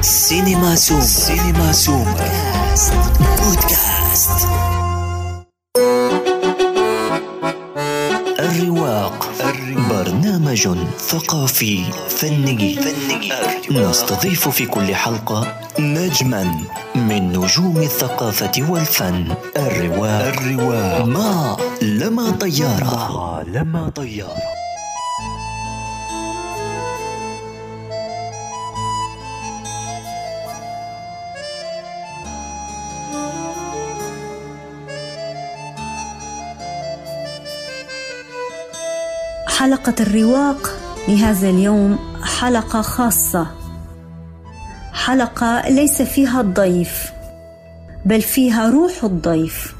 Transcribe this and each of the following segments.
سينما سوم سينما سوم بودكاست. الرواق. برنامج ثقافي. فني. فني نستضيف في كل حلقة نجما من نجوم الثقافة والفن. الرواق الرواق. ما لما طيارة. ما لما طيارة. حلقة الرواق لهذا اليوم حلقة خاصة. حلقة ليس فيها الضيف بل فيها روح الضيف.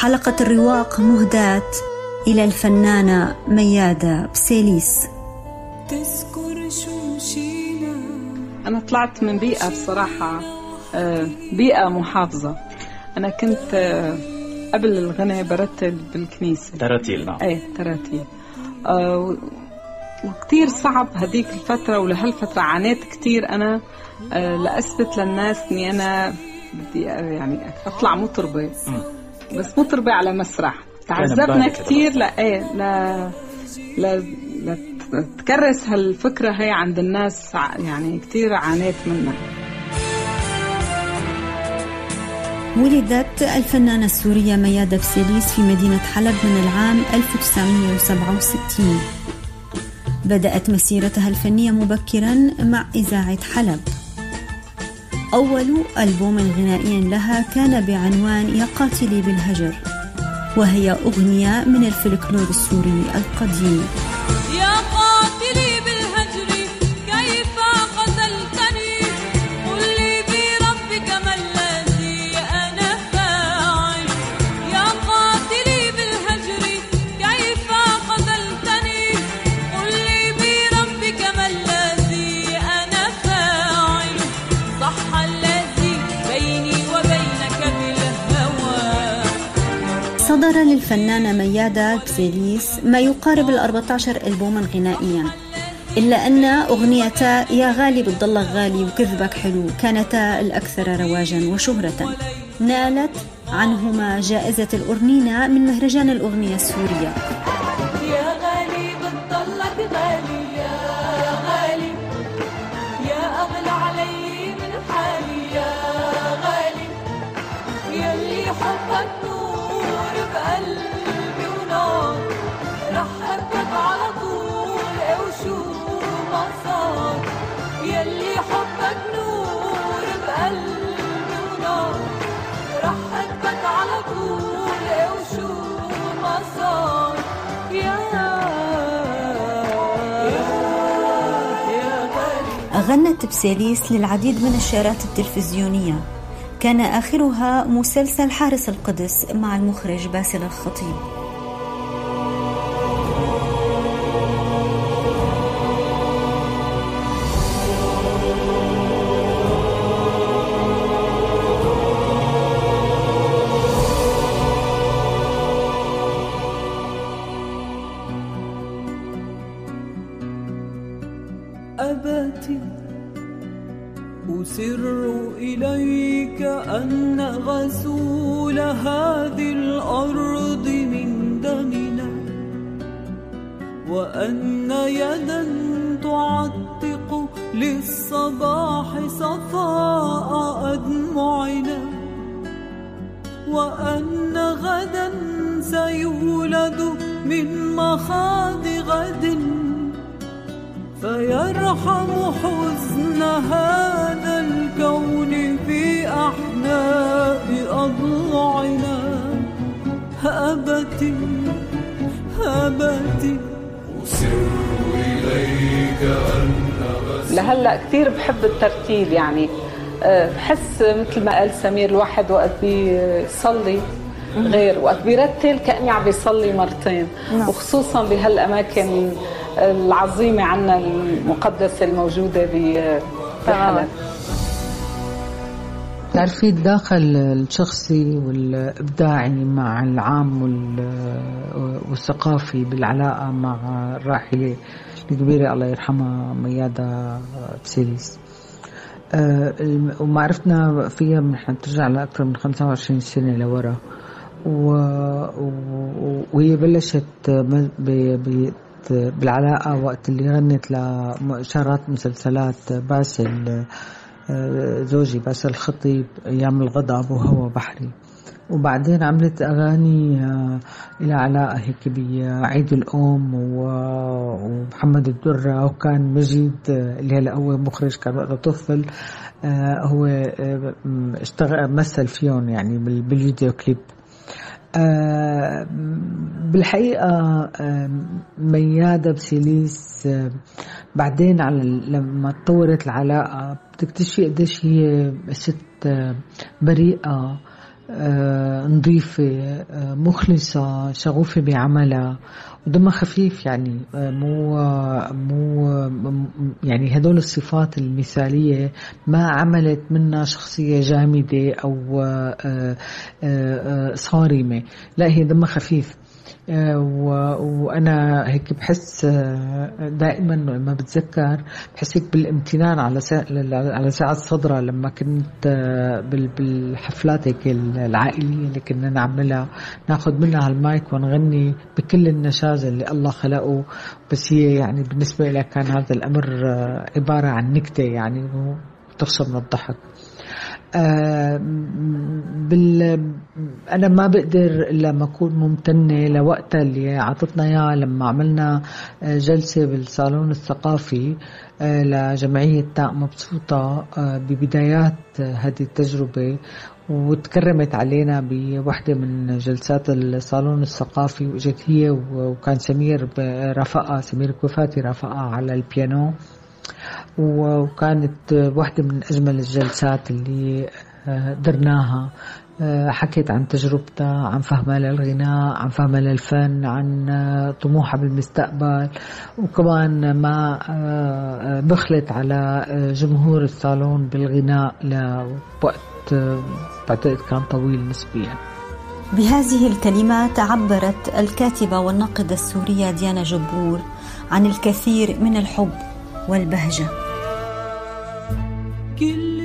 حلقة الرواق مهداة إلى الفنانة ميادة بسيليس. تذكر شو مشينا أنا طلعت من بيئة بصراحة آه، بيئة محافظة. أنا كنت آه، قبل الغنى برتل بالكنيسة. تراتيل نعم. إيه تراتيل. وكتير صعب هذيك الفترة ولهالفترة عانيت كتير أنا. آه لأثبت للناس إني أنا بدي يعني أطلع مطربة. بس مطربة على مسرح. تعذبنا كتير لا إيه لا لا لا تكرس هالفكرة هي عند الناس يعني كتير عانيت منها. ولدت الفنانة السورية ميادة بسيليس في مدينة حلب من العام 1967 بدأت مسيرتها الفنية مبكرا مع إذاعة حلب. أول ألبوم غنائي لها كان بعنوان يا قاتلي بالهجر وهي أغنية من الفلكلور السوري القديم. يا قاتلي صدر للفنانة ميادة بسيليس ما يقارب ال 14 ألبوما غنائيا. إلا أن أغنيتا يا غالي بتضلك غالي وكذبك حلو كانتا الأكثر رواجا وشهرة. نالت عنهما جائزة الأورنينا من مهرجان الأغنية السورية. غنت بسيليس للعديد من الشارات التلفزيونية. كان آخرها مسلسل حارس القدس مع المخرج باسل الخطيب. أباتي أسر إليك أن غسول هذه الأرض من دمنا وأن يدا تعتق للصباح صفاء أدمعنا وأن غدا سيولد من مخاض غد فيرحم حزن هذا الكون في أحناء أضلعنا هابتي هابتي لهلأ كثير بحب الترتيل يعني. أه، بحس مثل ما قال سمير الواحد وقت بيصلي غير وقت بيرتل كأني عم بيصلي مرتين. وخصوصا بهالأماكن العظيمه عنا المقدسه الموجوده ب- بحلب تعرفي الداخل الشخصي والإبداعي مع العام وال- والثقافي بالعلاقة مع الراحلة الكبيرة الله يرحمها ميادة بسيليس آه، الم- ومعرفتنا فيها نحن ترجع لأكثر من 25 سنة لورا. وهي بلشت. بالعلاقة وقت اللي غنت لشارات مسلسلات باسل آه، زوجي باسل الخطيب أيام الغضب وهو بحري. وبعدين عملت أغاني آه، إلى علاقة هيك بعيد الأم ومحمد الدرة. وكان مجيد آه، اللي هلا هو مخرج كان وقتها طفل هو اشتغل مثل فيهم يعني بال- بالفيديو كليب. بالحقيقة آه، ميادة بسيليس آه، بعدين على لما تطورت العلاقة بتكتشفي قديش هي ست آه، بريئة. آه، نظيفة آه، مخلصة شغوفة بعملها. ودمها خفيف يعني آه، مو آه، مو آه، يعني هدول الصفات المثالية ما عملت منها شخصية جامدة أو آه، آه، آه، صارمة. لا هي دمها خفيف. آه، و- وأنا هيك بحس آه، دائما لما بتذكر بحس هيك بالامتنان على سا- على ساعة صدرة لما كنت آه، بال- بالحفلات هيك العائلية اللي كنا نعملها. ناخذ منها المايك ونغني بكل النشاز اللي الله خلقه. بس هي يعني بالنسبة لها كان هذا الأمر عبارة عن نكتة يعني وتخسر من الضحك. بال أنا ما بقدر الا ما أكون ممتنة لوقتها اللي عطتنا إياه لما عملنا آه، جلسة بالصالون الثقافي آه، لجمعية تاء مبسوطة آه، ببدايات آه، هذه التجربة وتكرمت علينا بوحدة من جلسات الصالون الثقافي وإجت هي وكان سمير رافقها سمير كوفاتي رافقها على البيانو. وكانت واحدة من أجمل الجلسات اللي آه، درناها. آه، حكت عن تجربتها عن فهمها للغناء عن فهمها للفن عن آه، طموحها بالمستقبل. وكمان ما بخلت على جمهور الصالون بالغناء لوقت بعتقد كان طويل نسبيا. بهذه الكلمات عبرت الكاتبة والناقدة السورية ديانا جبور عن الكثير من الحب والبهجة. كل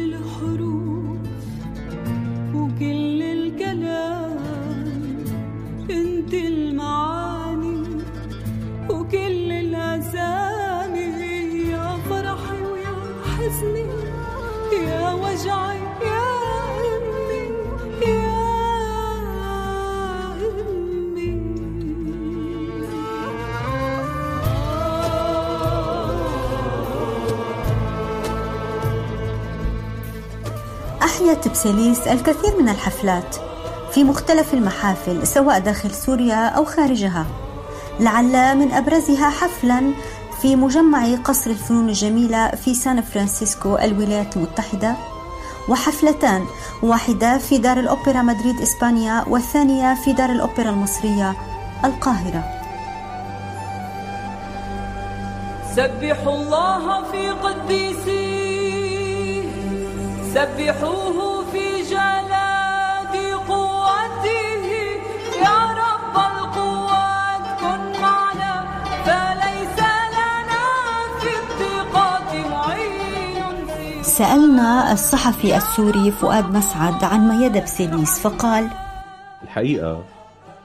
أحيت بسيليس الكثير من الحفلات في مختلف المحافل سواء داخل سوريا أو خارجها. لعل من أبرزها حفلا في مجمع قصر الفنون الجميلة في سان فرانسيسكو الولايات المتحدة. وحفلتان واحدة في دار الأوبرا مدريد إسبانيا والثانية في دار الأوبرا المصرية القاهرة. سبحوا الله في قديسيه سبحوه في جلاد قوته. يا رب القوات كن معنا فليس لنا في الضيقات معين. في سألنا الصحفي السوري فؤاد مسعد عن ميادة بسيليس فقال الحقيقة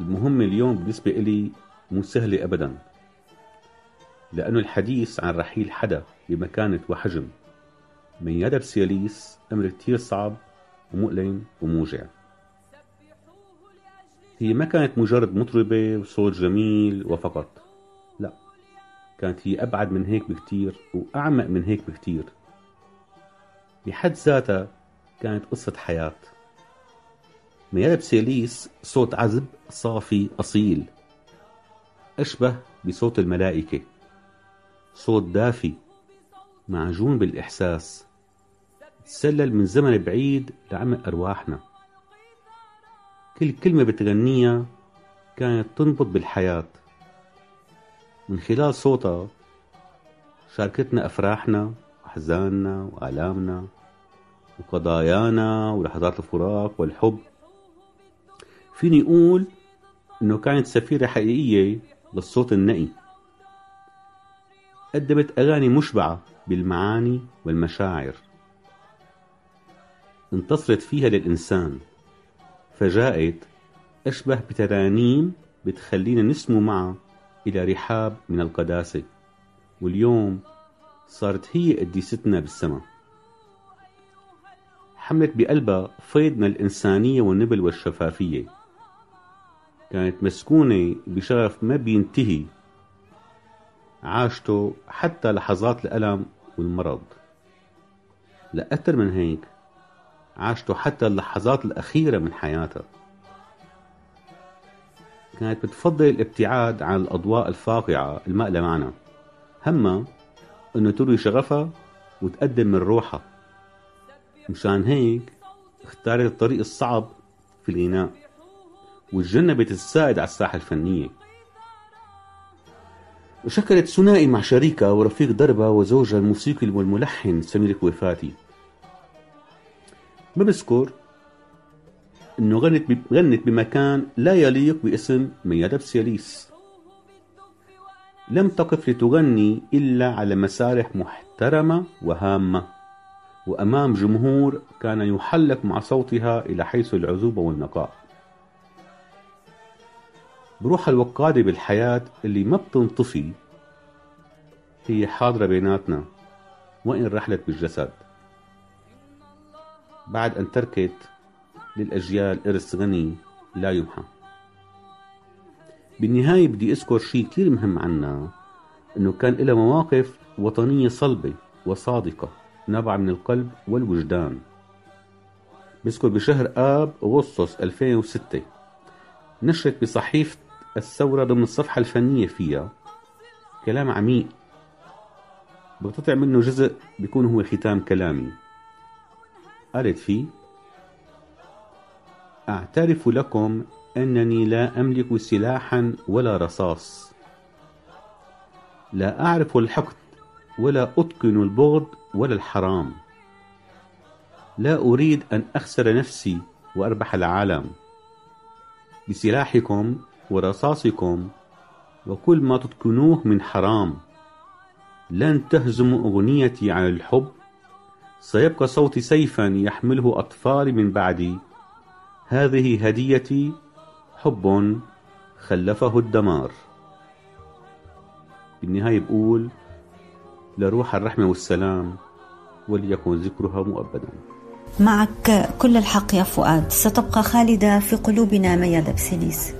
المهمة اليوم بالنسبة إلي مو سهلة أبدا لأنه الحديث عن رحيل حدا بمكانة وحجم. ميادة بسياليس أمر كتير صعب ومؤلم وموجع. هي ما كانت مجرد مطربة وصوت جميل وفقط. لا كانت هي أبعد من هيك بكتير وأعمق من هيك بكتير. بحد ذاتها كانت قصة حياة. ميادة بسيليس صوت عذب صافي أصيل. أشبه بصوت الملائكة. صوت دافي معجون بالإحساس. تسلل من زمن بعيد لعمق أرواحنا. كل كلمة بتغنيها كانت تنبض بالحياة. من خلال صوتها شاركتنا أفراحنا وأحزاننا وآلامنا وقضايانا ولحظات الفراق والحب. فيني أقول إنه كانت سفيرة حقيقية للصوت النقي قدمت أغاني مشبعة بالمعاني والمشاعر. انتصرت فيها للإنسان فجاءت أشبه بترانيم بتخلينا نسمو معها إلى رحاب من القداسة واليوم صارت هي قديستنا بالسماء حملت بقلبها فيض من الإنسانية والنبل والشفافية. كانت مسكونة بشغف ما بينتهي. عاشته حتى لحظات الألم والمرض. لأكثر من هيك عاشته حتى اللحظات الأخيرة من حياتها كانت بتفضل الابتعاد عن الأضواء الفاقعة المألة معنا. همها أنه تروي شغفها وتقدم من روحها. مشان هيك اختارت الطريق الصعب في الغناء وتجنبت السائد على الساحة الفنية. وشكلت ثنائي مع شريكها ورفيق دربها وزوجها الموسيقي والملحن سمير كويفاتي ما بذكر إنه غنت غنت بمكان لا يليق باسم ميادة بسياليس. لم تقف لتغني إلا على مسارح محترمة وهامة وأمام جمهور كان يحلق مع صوتها إلى حيث العذوبه والنقاء. بروحها الوقادة بالحياة اللي ما بتنطفي هي حاضرة بيناتنا وإن رحلت بالجسد. بعد أن تركت للأجيال إرث غني لا يمحى. بالنهاية بدي أذكر شيء كثير مهم عنا أنه كان لها مواقف وطنية صلبة وصادقة نابعة من القلب والوجدان. بذكر بشهر آب أغسطس 2006 نشرت بصحيفة الثورة ضمن الصفحة الفنية فيها كلام عميق. بقتطع منه جزء بيكون هو ختام كلامي. قالت فيه أعترف لكم أنني لا أملك سلاحا ولا رصاص. لا أعرف الحقد ولا أتقن البغض ولا الحرام. لا أريد أن أخسر نفسي وأربح العالم. بسلاحكم ورصاصكم وكل ما تتقنوه من حرام. لن تهزموا أغنيتي عن الحب سيبقى صوتي سيفا يحمله أطفالي من بعدي. هذه هديتي حب خلفه الدمار. بالنهاية بقول لروح الرحمة والسلام وليكن ذكرها مؤبدا. معك كل الحق يا فؤاد. ستبقى خالدة في قلوبنا ميادة بسيليس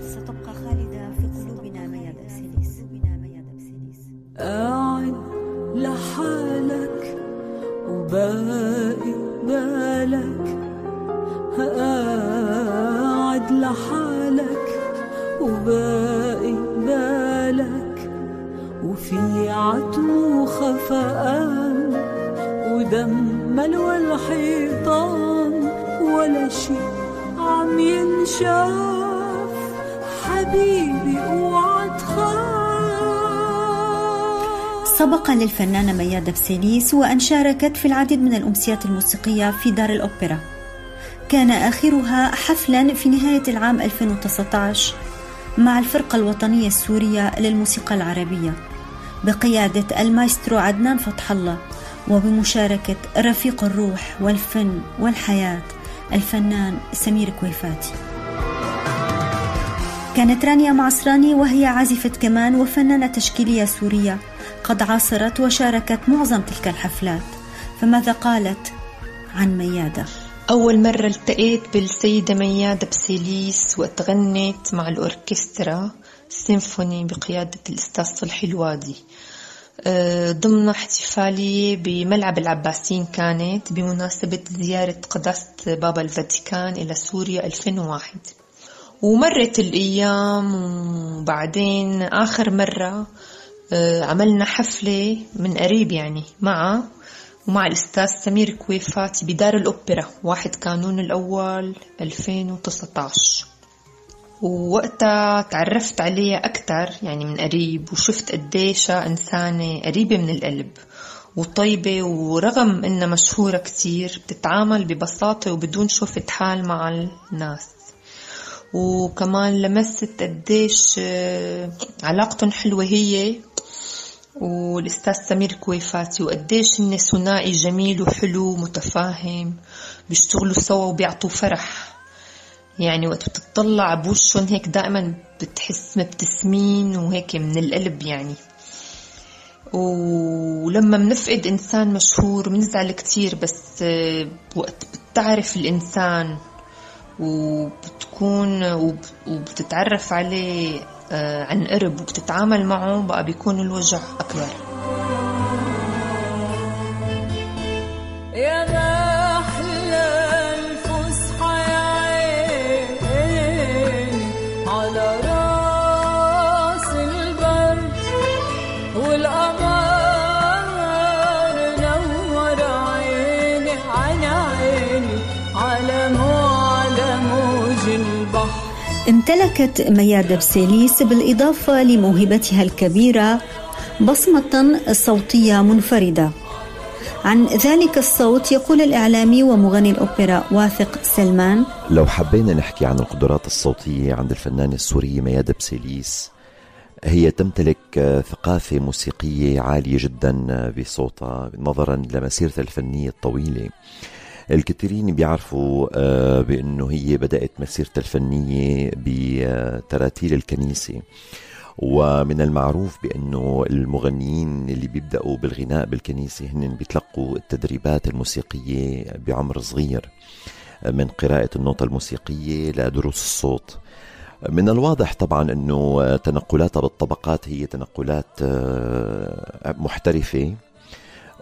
ينشاف حبيبي اوعى تخاف سبق للفنانة ميادة بسيليس وأن شاركت في العديد من الأمسيات الموسيقية في دار الأوبرا. كان آخرها حفلا في نهاية العام 2019 مع الفرقة الوطنية السورية للموسيقى العربية. بقيادة المايسترو عدنان فتح الله وبمشاركة رفيق الروح والفن والحياة الفنان سمير كويفاتي. كانت رانيا معصراني وهي عازفة كمان وفنانة تشكيلية سورية. قد عاصرت وشاركت معظم تلك الحفلات. فماذا قالت عن ميادة؟ أول مرة التقيت بالسيدة ميادة بسيليس وقت غنت مع الأوركسترا سيمفوني بقيادة الأستاذ صلحي الوادي. آه، ضمن احتفالية بملعب العباسين كانت بمناسبة زيارة قداسة بابا الفاتيكان إلى سوريا 2001 ومرت الأيام وبعدين آخر مرة آه، عملنا حفلة من قريب يعني معه ومع الأستاذ سمير كويفاتي بدار الأوبرا واحد كانون الأول 2019 ووقتها تعرفت عليها أكتر يعني من قريب وشفت قديشها إنسانة قريبة من القلب وطيبة ورغم إنها مشهورة كتير بتتعامل ببساطة وبدون شوفة حال مع الناس. وكمان لمست قديش آه، علاقتهم حلوة هي والأستاذ سمير كويفاتي وقديش هن ثنائي جميل وحلو ومتفاهم بيشتغلوا سوا وبيعطوا فرح. يعني وقت بتطلع بوشهم هيك دائما بتحس مبتسمين وهيك من القلب يعني. ولما بنفقد إنسان مشهور بنزعل كتير بس وقت بتعرف الإنسان وبتكون وبتتعرف عليه آه، عن قرب وبتتعامل معه بقى بيكون الوجع أكبر. يا امتلكت ميادة بسيليس بالإضافة لموهبتها الكبيرة بصمة صوتية منفردة. عن ذلك الصوت يقول الإعلامي ومغني الأوبرا واثق سلمان لو حبينا نحكي عن القدرات الصوتية عند الفنانة السورية ميادة بسيليس هي تمتلك ثقافة موسيقية عالية جدا بصوتها نظرا لمسيرتها الفنية الطويلة. الكثيرين بيعرفوا آه، بأنه هي بدأت مسيرتها الفنية بتراتيل الكنيسة. ومن المعروف بأنه المغنيين اللي بيبدأوا بالغناء بالكنيسة هن بيتلقوا التدريبات الموسيقية بعمر صغير من قراءة النوتة الموسيقية لدروس الصوت. من الواضح طبعا أنه تنقلاتها بالطبقات هي تنقلات آه، محترفة.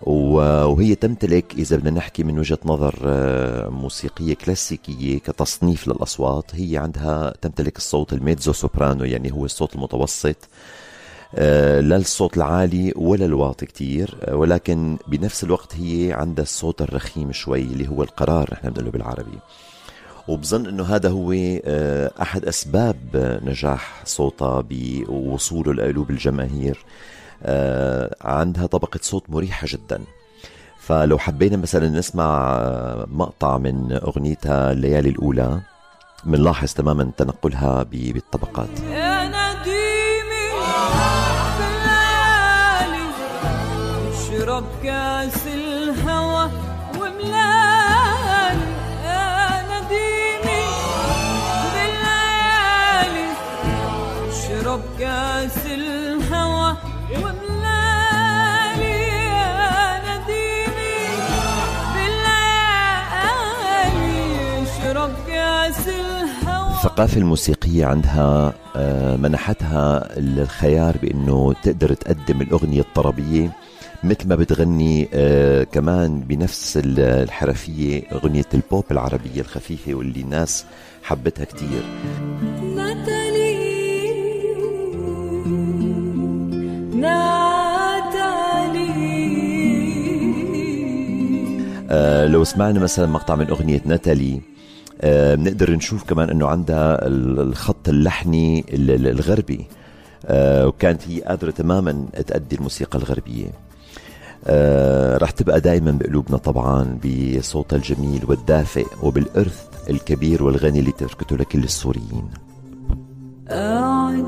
وهي تمتلك إذا بدنا نحكي من وجهة نظر آه، موسيقية كلاسيكية كتصنيف للأصوات هي عندها تمتلك الصوت الميتزو سوبرانو يعني هو الصوت المتوسط. آه، لا الصوت العالي ولا الواطي كتير آه، ولكن بنفس الوقت هي عندها الصوت الرخيم شوي اللي هو القرار نحن بنقوله بالعربي. وبظن إنه هذا هو أحد أسباب نجاح صوتها بوصوله لقلوب الجماهير. عندها طبقة صوت مريحة جدا. فلو حبينا مثلا نسمع آه، مقطع من أغنيتها الليالي الأولى بنلاحظ تماما تنقلها بالطبقات. الثقافة الموسيقية عندها آه، منحتها الخيار بأنه تقدر تقدم الأغنية الطربية مثل ما بتغني آه، كمان بنفس ال- الحرفية أغنية البوب العربية الخفيفة واللي الناس حبتها كتير. آه، لو سمعنا مثلا مقطع من أغنية ناتالي بنقدر نشوف كمان أنه عندها ال- الخط اللحني ال- ال- الغربي. آه، وكانت هي قادرة تماما تأدي الموسيقى الغربية. آه، رح تبقى دائما بقلوبنا طبعا بصوتها الجميل والدافئ وبالإرث الكبير والغني اللي تركته لكل السوريين. قاعد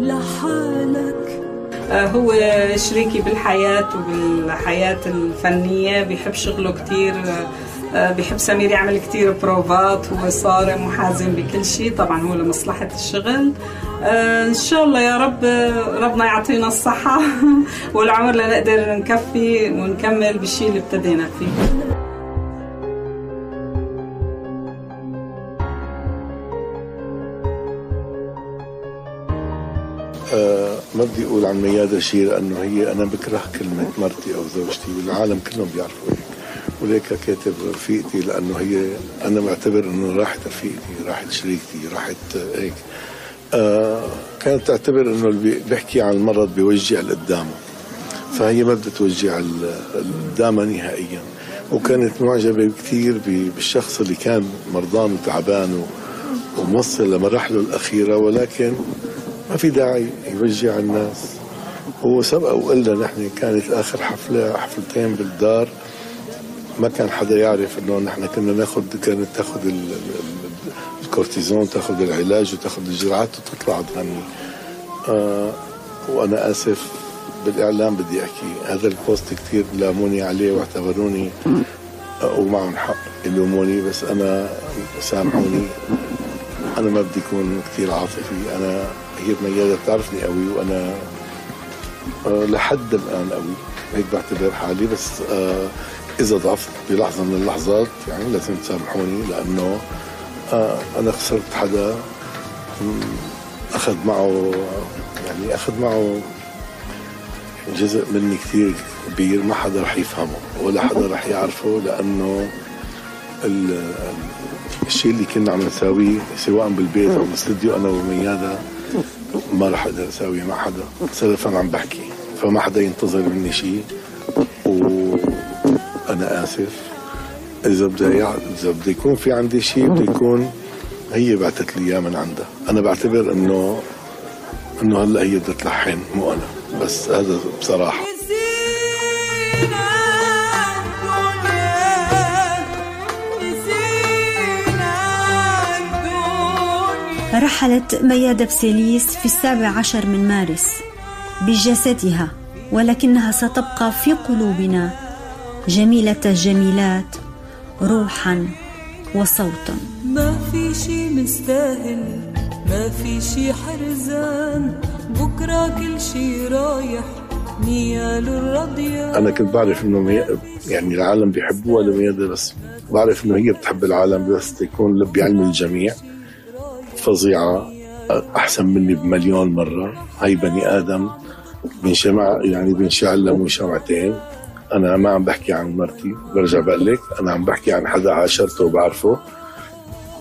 لحالك. آه، هو شريكي بالحياة وبالحياة الفنية بيحب شغله كتير. آه، بيحب سمير يعمل كتير بروفات هو صارم وحازم بكل شيء طبعا هو لمصلحة الشغل. آه، إن شاء الله يا رب آه، ربنا يعطينا الصحة والعمر لنقدر نكفي ونكمل بالشيء اللي ابتدينا فيه. آه، ما بدي أقول عن ميادة شيء لأنه هي أنا بكره كلمة مرتي أو زوجتي والعالم كلهم بيعرفوا هيك وليك كاتب رفيقتي لأنه هي أنا معتبر إنه راحت رفيقتي راحت شريكتي راحت هيك. آه كانت تعتبر إنه اللي بي- بيحكي عن المرض بيوجع اللي قدامه فهي ما بدها توجع قدامها نهائيا. وكانت معجبة كثير بالشخص اللي كان مرضان وتعبان وموصل لمراحله الأخيرة ولكن ما في داعي يوجع الناس. هو سبق وقال لنا نحن كانت آخر حفلة حفلتين بالدار. ما كان حدا يعرف إنه نحن كنا ناخذ كانت تاخذ ال- ال- الكورتيزون تاخذ العلاج وتاخذ الجرعات وتطلع تغني. آه وأنا آسف بالإعلام بدي أحكي. هذا البوست كثير لاموني عليه واعتبروني ومعهم حق يلوموني بس أنا سامحوني. أنا ما بدي أكون كثير عاطفي. أنا هي ميادة بتعرفني قوي وأنا آه، لحد الآن قوي. هيك بعتبر حالي بس إذا ضعفت بلحظة من اللحظات يعني لازم تسامحوني لأنه آه، أنا خسرت حدا أخذ معه يعني أخذ معه جزء مني كثير كبير ما حدا رح يفهمه ولا حدا رح يعرفه لأنه الشيء اللي كنا عم نساويه سواء بالبيت أو بالاستديو أنا وميادة ما رح أقدر أساويه مع حدا سلفا عم بحكي فما حدا ينتظر مني شيء وأنا آسف. إذا بده إذا بده يكون في عندي شيء بده يكون هي بعثت لي إياه من عندها. أنا بعتبر انه إنه هلأ هي بدها تلحن مو أنا. بس هذا بصراحة. رحلت ميادة بسيليس في السابع عشر من مارس بجسدها ولكنها ستبقى في قلوبنا جميلة الجميلات روحا وصوتا. ما في شي مستاهل ما في شي حرزان. بكرة كل شي رايح نيال الرضيان. أنا كنت بعرف إنه مي... يعني العالم بيحبوها لميادة بس بعرف إنه هي بتحب العالم بس تكون بعلم الجميع. فظيعة أحسن مني بمليون مرة. هاي بني آدم بنشمع يعني بنشعل له شمعتين. أنا ما عم بحكي عن مرتي برجع بقول لك أنا عم بحكي عن حدا عاشرته وبعرفه.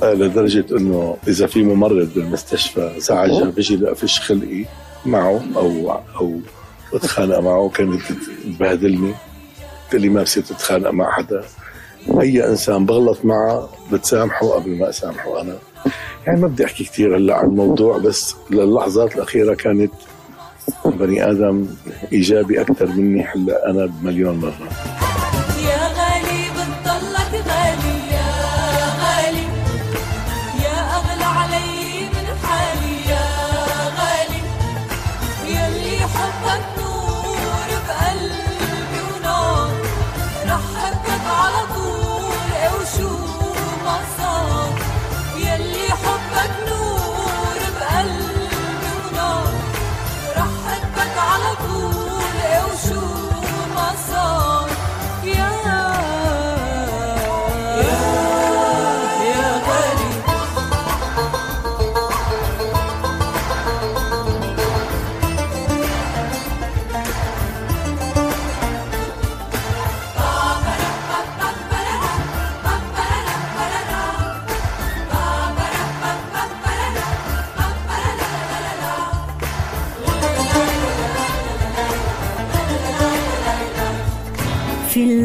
آه، لدرجة إنه إذا في ممرض بالمستشفى زعجها بيجي لقفش خلقي معه أو أو بتخانق معه كانت تبهدلني قلت لي ما بصير تتخانق مع حدا. أي إنسان بغلط معه بتسامحه قبل ما أسامحه أنا. يعني ما بدي أحكي كثير هلأ عن الموضوع بس للحظات الأخيرة كانت بني آدم إيجابي أكثر مني هلا أنا بمليون مرة.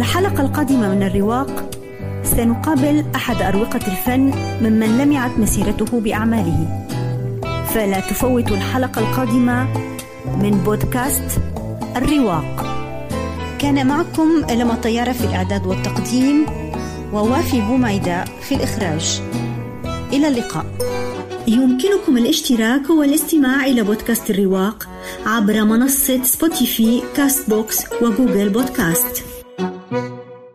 الحلقة القادمة من الرواق. سنقابل أحد أروقة الفن ممن لمعت مسيرته بأعماله. فلا تفوتوا الحلقة القادمة من بودكاست الرواق. كان معكم لما طيارة في الإعداد والتقديم ووافي بوميدة في الإخراج. إلى اللقاء. يمكنكم الاشتراك والاستماع إلى بودكاست الرواق عبر منصة سبوتيفي كاست بوكس وجوجل بودكاست.